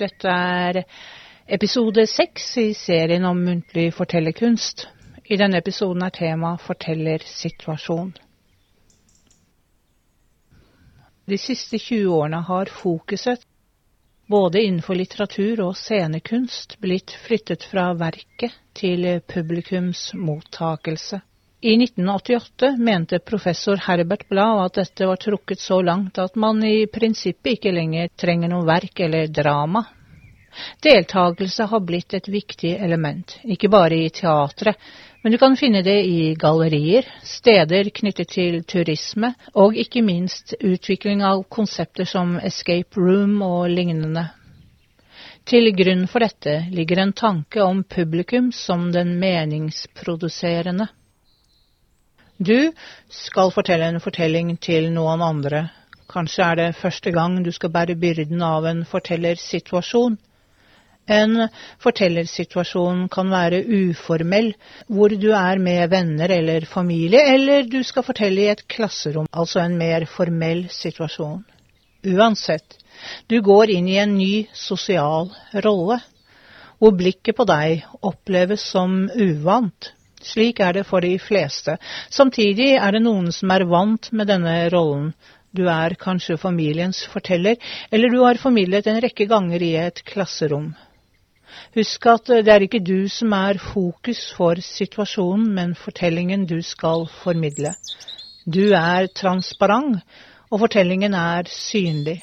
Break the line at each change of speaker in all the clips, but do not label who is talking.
Dette er episode seks i serien om muntlig fortellerkunst. I denne episoden er tema fortellersituasjon. De siste 20 årene har fokuset både innenfor litteratur og scenekunst blitt flyttet fra verket til publikums mottakelse. I 1988 mente professor Herbert Blad at dette var trukket så langt at man i prinsippet ikke lenger trenger noe verk eller drama. Deltakelse har blitt et viktig element, ikke bare i teatret, men du kan finne det i gallerier, steder knyttet til turisme, og ikke minst utvikling av konsepter som escape room og lignende. Til grunn for dette ligger en tanke om publikum som den meningsproduserende. Du skal fortelle en fortelling til noen andre. Kanskje er det første gang du skal bære byrden av en fortellersituasjon. En fortellersituasjon kan være uformell, hvor du er med venner eller familie, eller du skal fortelle i et klasserom, altså en mer formell situasjon. Uansett, du går inn i en ny sosial rolle, hvor blikket på deg oppleves som uvant. Slik er det for de fleste. Samtidig er det noen som er vant med denne rollen. Du er kanskje familiens forteller, eller du har formidlet en rekke ganger i et klasserom. Husk at det er ikke du som er fokus for situasjonen, men fortellingen du skal formidle. Du er transparent, og fortellingen er synlig.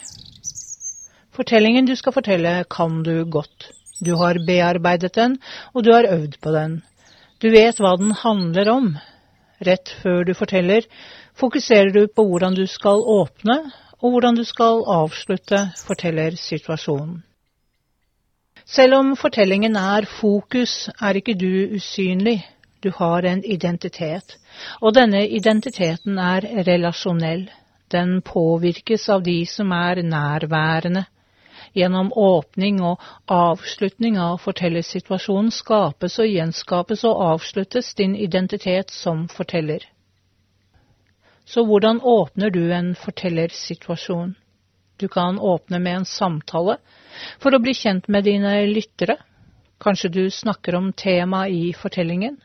Fortellingen du skal fortelle, kan du godt. Du har bearbeidet den, og du har øvd på den. Du vet hva den handler om. Rett før du forteller, fokuserer du på hvordan du skal åpne, og hvordan du skal avslutte forteller situasjonen. Selv om fortellingen er fokus, er ikke du usynlig. Du har en identitet, og denne identiteten er relasjonell. Den påvirkes av de som er nærværende. Gjennom åpning og avslutning av fortellersituasjonen skapes og gjenskapes og avsluttes din identitet som forteller. Så hvordan åpner du en fortellersituasjon? Du kan åpne med en samtale for å bli kjent med dine lyttere. Kanskje du snakker om temaet i fortellingen?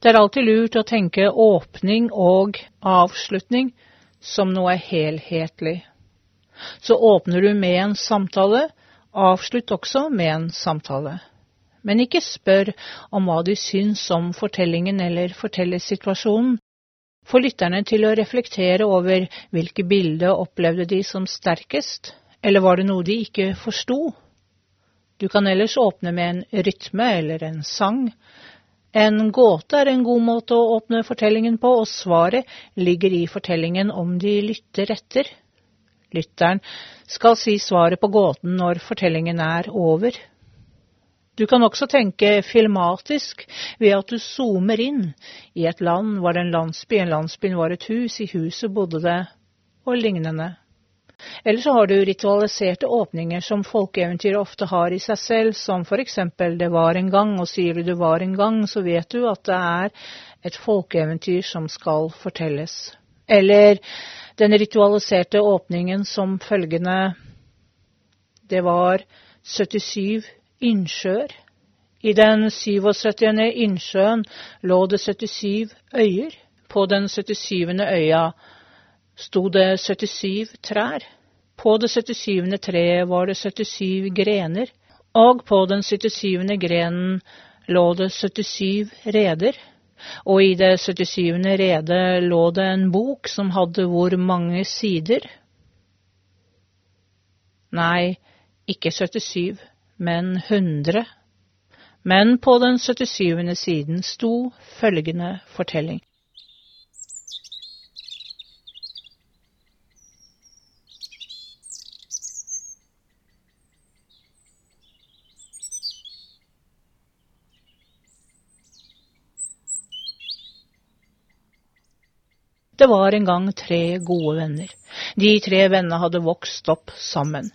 Det er alltid lurt å tenke åpning og avslutning som noe helhetlig. Så åpner du med en samtale, avslutt også med en samtale. Men ikke spør om hva de syns om fortellingen eller fortellersituasjonen. Få lytterne til å reflektere over hvilke bilder opplevde de som sterkest, eller var det noe de ikke forsto? Du kan ellers åpne med en rytme eller en sang. En gåte er en god måte å åpne fortellingen på, og svaret ligger i fortellingen om de lytter etter. Lytteren skal si svaret på gåten når fortellingen er over. Du kan også tenke filmatisk ved at du zoomer inn. I et land var det en landsby, en landsby var et hus, i huset bodde det, og lignende. Eller så har du ritualiserte åpninger som folkeeventyr ofte har i seg selv, som for eksempel Det var en gang, og sier du det var en gang, så vet du at det er et folkeeventyr som skal fortelles. Eller den ritualiserte åpningen som følgende Det var 77 innsjøer. I den 77. innsjøen lå det 77 øyer. På den 77. øya sto det 77 trær. På det 77. treet var det 77 grener, og på den 77. grenen lå det 77 reder. Og i det 77. redet lå det en bok som hadde hvor mange sider? Nei, ikke 77, men 100. Men på den 77. siden sto følgende fortelling. Det var en gang tre gode venner. De tre vennene hadde vokst opp sammen.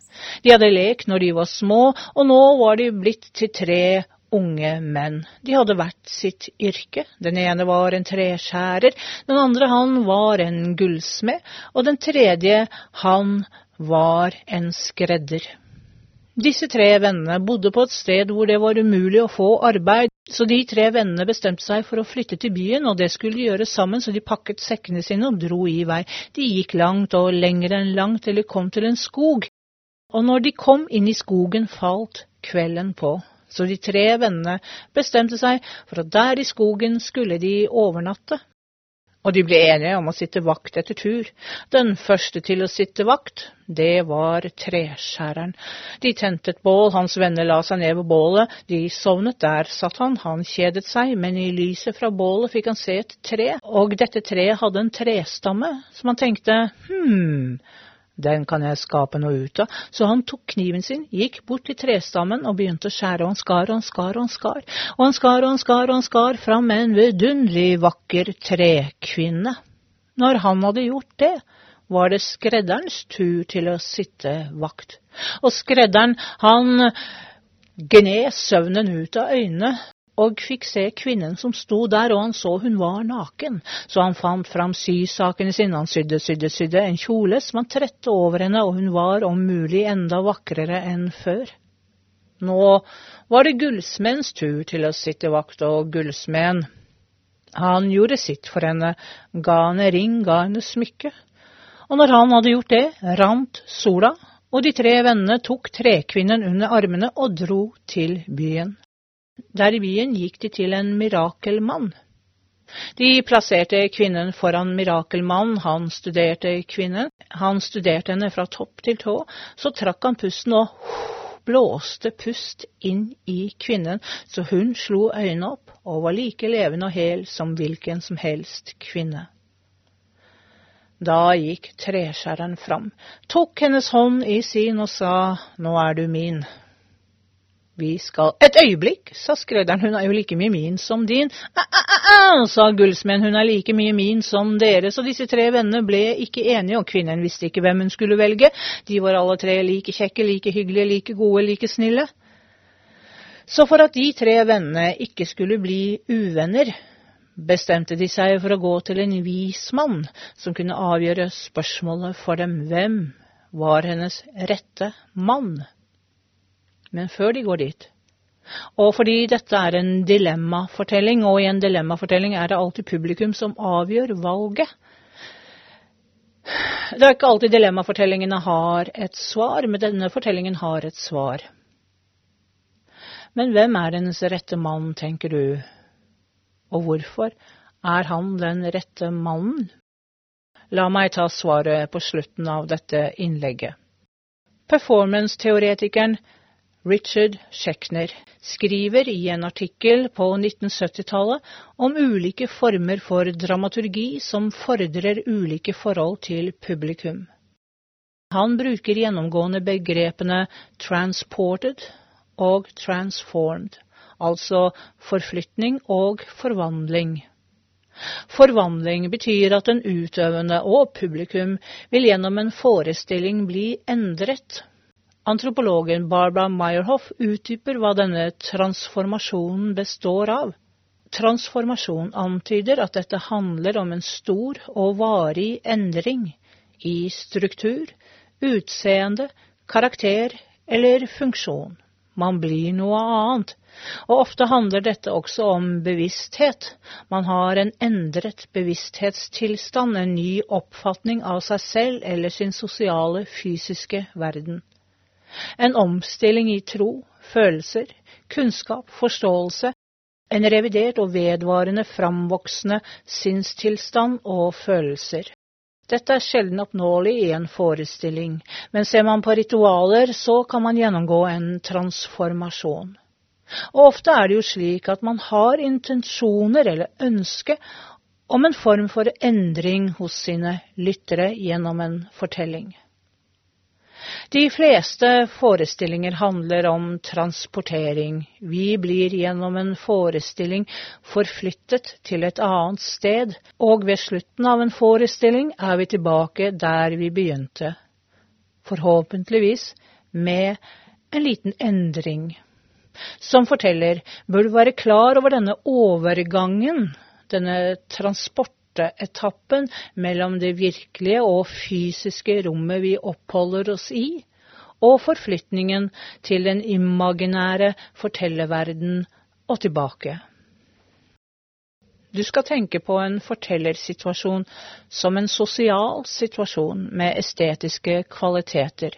De hadde lekt når de var små, og nå var de blitt til tre unge menn. De hadde hvert sitt yrke. Den ene var en treskjærer, den andre han var en gullsmed, og den tredje han var en skredder. Disse tre vennene bodde på et sted hvor det var umulig å få arbeid, så de tre vennene bestemte seg for å flytte til byen, og det skulle de gjøre sammen, så de pakket sekkene sine og dro i vei. De gikk langt og lenger enn langt til de kom til en skog, og når de kom inn i skogen, falt kvelden på. Så de tre vennene bestemte seg for at der i skogen skulle de overnatte og de ble enige om å sitte vakt etter tur. Den første til å sitte vakt, det var treskjæreren. De tente et bål, hans venner la seg ned ved bålet, de sovnet, der satt han, han kjedet seg, men i lyset fra bålet fikk han se et tre, og dette treet hadde en trestamme, som han tenkte hm, den kan jeg skape noe ut av. Så han tok kniven sin, gikk bort til trestammen og begynte å skjære, og han skar og han skar og han skar. Og han skar og han skar og han skar fram en vidunderlig vakker trekvinne. Når han hadde gjort det, var det skredderens tur til å sitte vakt. Og skredderen, han gned søvnen ut av øynene og fikk se kvinnen som sto der, og han så hun var naken. Så han fant fram sysakene sine, han sydde, sydde, sydde en kjole som han trette over henne, og hun var om mulig enda vakrere enn før. Nå var det gullsmedens tur til å sitte vakt, og gullsmeden, han gjorde sitt for henne, ga henne ring, ga henne smykke. Og når han hadde gjort det, rant sola, og de tre vennene tok trekvinnen under armene og dro til byen. Der i byen gikk de til en mirakelmann. De plasserte kvinnen foran mirakelmannen, han studerte kvinnen, han studerte henne fra topp til tå, så trakk han pusten og blåste pust inn i kvinnen, så hun slo øynene opp og var like levende og hel som hvilken som helst kvinne. Da gikk treskjæreren fram, tok hennes hånd i sin og sa, Nå er du min. Vi skal Et øyeblikk, sa skredderen, hun er jo like mye min som din. Æ-æ-æ, sa gullsmeden, hun er like mye min som dere. Så disse tre vennene ble ikke enige, og kvinnen visste ikke hvem hun skulle velge. De var alle tre like kjekke, like hyggelige, like gode, like snille. Så for at de tre vennene ikke skulle bli uvenner, bestemte de seg for å gå til en vis mann som kunne avgjøre spørsmålet for dem. Hvem var hennes rette mann? Men før de går dit. Og fordi dette er en dilemmafortelling, og i en dilemmafortelling er det alltid publikum som avgjør valget. Det er ikke alltid dilemmafortellingene har et svar, men denne fortellingen har et svar. Men hvem er hennes rette mann, tenker du, og hvorfor er han den rette mannen? La meg ta svaret på slutten av dette innlegget. Performance-teoretikeren Richard Schechner, skriver i en artikkel på 1970-tallet om ulike former for dramaturgi som fordrer ulike forhold til publikum. Han bruker gjennomgående begrepene transported og transformed, altså forflytning og forvandling. Forvandling betyr at den utøvende og publikum vil gjennom en forestilling bli endret Antropologen Barbara Meyerhoff utdyper hva denne transformasjonen består av. Transformasjon antyder at dette handler om en stor og varig endring i struktur, utseende, karakter eller funksjon. Man blir noe annet, og ofte handler dette også om bevissthet. Man har en endret bevissthetstilstand, en ny oppfatning av seg selv eller sin sosiale, fysiske verden. En omstilling i tro, følelser, kunnskap, forståelse, en revidert og vedvarende framvoksende sinnstilstand og følelser. Dette er sjelden oppnåelig i en forestilling, men ser man på ritualer, så kan man gjennomgå en transformasjon. Og ofte er det jo slik at man har intensjoner eller ønske om en form for endring hos sine lyttere gjennom en fortelling. De fleste forestillinger handler om transportering. Vi blir gjennom en forestilling forflyttet til et annet sted, og ved slutten av en forestilling er vi tilbake der vi begynte. Forhåpentligvis med en liten endring. Som forteller bør du være klar over denne overgangen, denne transport etappen mellom det virkelige og fysiske rommet vi oppholder oss i, og forflytningen til den imaginære fortellerverden og tilbake. Du skal tenke på en fortellersituasjon som en sosial situasjon med estetiske kvaliteter.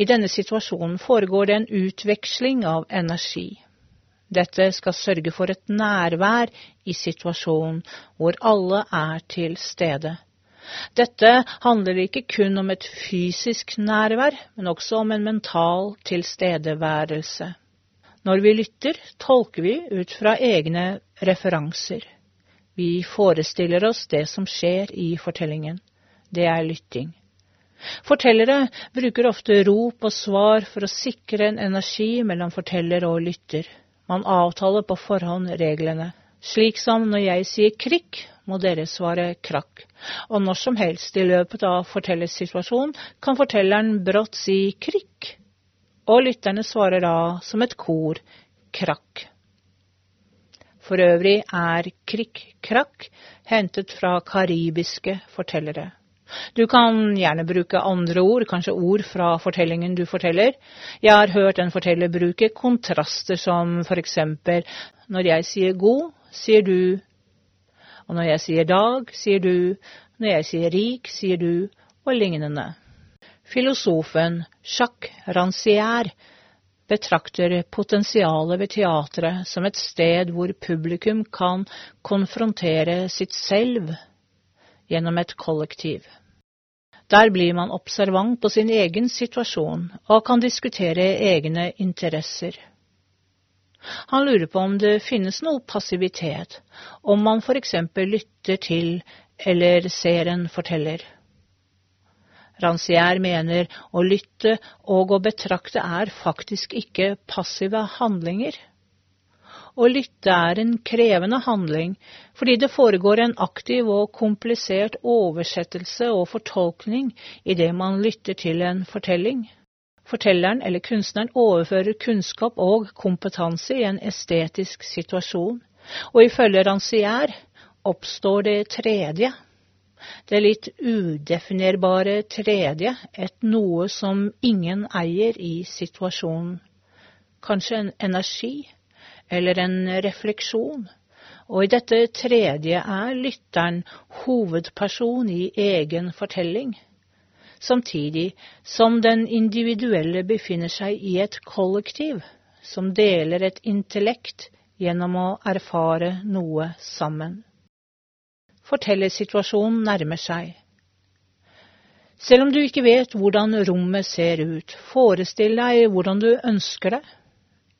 I denne situasjonen foregår det en utveksling av energi. Dette skal sørge for et nærvær i situasjonen hvor alle er til stede. Dette handler ikke kun om et fysisk nærvær, men også om en mental tilstedeværelse. Når vi lytter, tolker vi ut fra egne referanser. Vi forestiller oss det som skjer i fortellingen. Det er lytting. Fortellere bruker ofte rop og svar for å sikre en energi mellom forteller og lytter. Man avtaler på forhånd reglene. Slik som når jeg sier krikk, må dere svare krakk. Og når som helst i løpet av fortellersituasjonen kan fortelleren brått si krikk, og lytterne svarer da som et kor krakk. For øvrig er krikk-krakk hentet fra karibiske fortellere. Du kan gjerne bruke andre ord, kanskje ord fra fortellingen du forteller. Jeg har hørt en forteller bruke kontraster som for eksempel når jeg sier god, sier du, og når jeg sier dag, sier du, når jeg sier rik, sier du, og lignende. Filosofen Jacques Rancière betrakter potensialet ved teatret som et sted hvor publikum kan konfrontere sitt selv gjennom et kollektiv. Der blir man observant på sin egen situasjon og kan diskutere egne interesser. Han lurer på om det finnes noe passivitet, om man for eksempel lytter til eller ser en forteller. Rancière mener å lytte og å betrakte er faktisk ikke passive handlinger. Å lytte er en krevende handling fordi det foregår en aktiv og komplisert oversettelse og fortolkning i det man lytter til en fortelling. Fortelleren eller kunstneren overfører kunnskap og kompetanse i en estetisk situasjon, og ifølge Rancière oppstår det tredje. Det litt udefinerbare tredje, et noe som ingen eier i situasjonen. Kanskje en energi, eller en refleksjon, og i dette tredje er lytteren hovedperson i egen fortelling, samtidig som den individuelle befinner seg i et kollektiv som deler et intellekt gjennom å erfare noe sammen. Fortellersituasjonen nærmer seg. Selv om du ikke vet hvordan rommet ser ut, forestill deg hvordan du ønsker det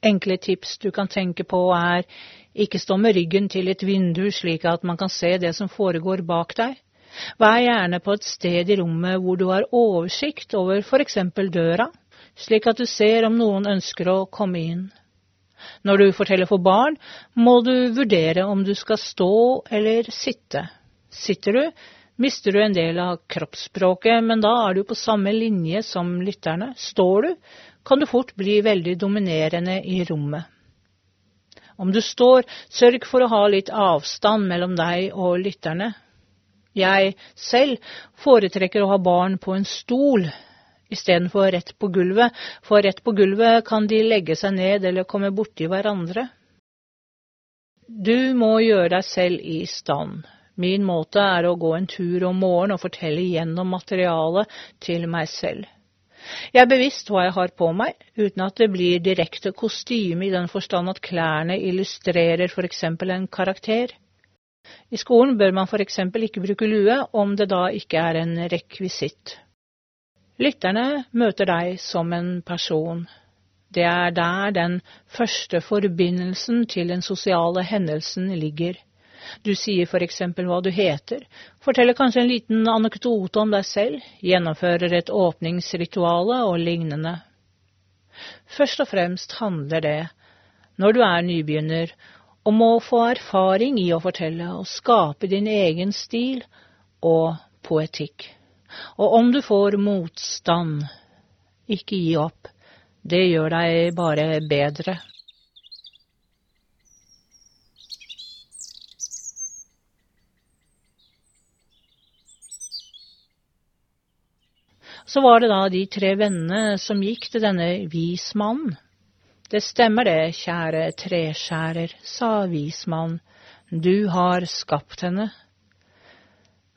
Enkle tips du kan tenke på er ikke stå med ryggen til et vindu slik at man kan se det som foregår bak deg. Vær gjerne på et sted i rommet hvor du har oversikt over for eksempel døra, slik at du ser om noen ønsker å komme inn. Når du forteller for barn, må du vurdere om du skal stå eller sitte. Sitter du, mister du en del av kroppsspråket, men da er du på samme linje som lytterne. Står du, kan du fort bli veldig dominerende i rommet. Om du står, sørg for å ha litt avstand mellom deg og lytterne. Jeg selv foretrekker å ha barn på en stol istedenfor rett på gulvet, for rett på gulvet kan de legge seg ned eller komme borti hverandre. Du må gjøre deg selv i stand. Min måte er å gå en tur om morgenen og fortelle gjennom materialet til meg selv. Jeg er bevisst hva jeg har på meg, uten at det blir direkte kostyme i den forstand at klærne illustrerer for eksempel en karakter. I skolen bør man for eksempel ikke bruke lue om det da ikke er en rekvisitt. Lytterne møter deg som en person. Det er der den første forbindelsen til den sosiale hendelsen ligger. Du sier for eksempel hva du heter, forteller kanskje en liten anekdote om deg selv, gjennomfører et åpningsrituale og lignende. Først og fremst handler det, når du er nybegynner, om å få erfaring i å fortelle og skape din egen stil og poetikk. Og om du får motstand, ikke gi opp. Det gjør deg bare bedre. Så var det da de tre vennene som gikk til denne vismannen. Det stemmer det, kjære treskjærer, sa vismannen, du har skapt henne.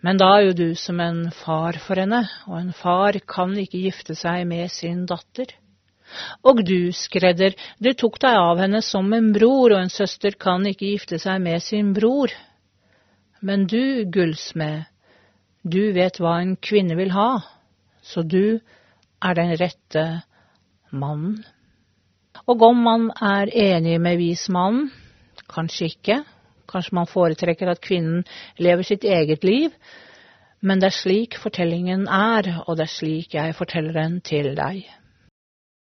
Men da er jo du som en far for henne, og en far kan ikke gifte seg med sin datter. Og du, skredder, du tok deg av henne som en bror, og en søster kan ikke gifte seg med sin bror. Men du, gullsmed, du vet hva en kvinne vil ha, så du er den rette mannen. Og om man er enig med vismannen, kanskje ikke, kanskje man foretrekker at kvinnen lever sitt eget liv, men det er slik fortellingen er, og det er slik jeg forteller den til deg.